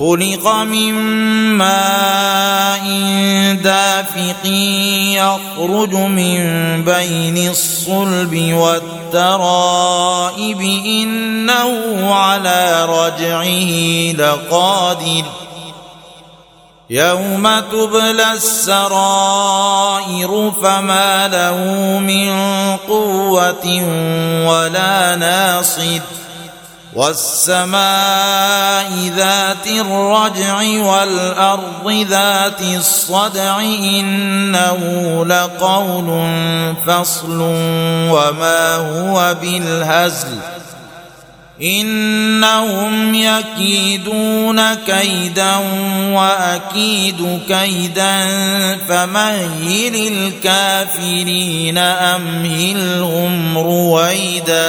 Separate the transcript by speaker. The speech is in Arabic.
Speaker 1: خلق من ماء دافق يخرج من بين الصلب والترائب. إنه على رجعه لقادر. يوم تبلى السرائر فما له من قوة ولا ناصر. والسماء ذات الرجع والأرض ذات الصدع إنه لقول فصل وما هو بالهزل إنهم يكيدون كيدا وأكيد كيدا فمهل الكافرين أمهلهم رويدا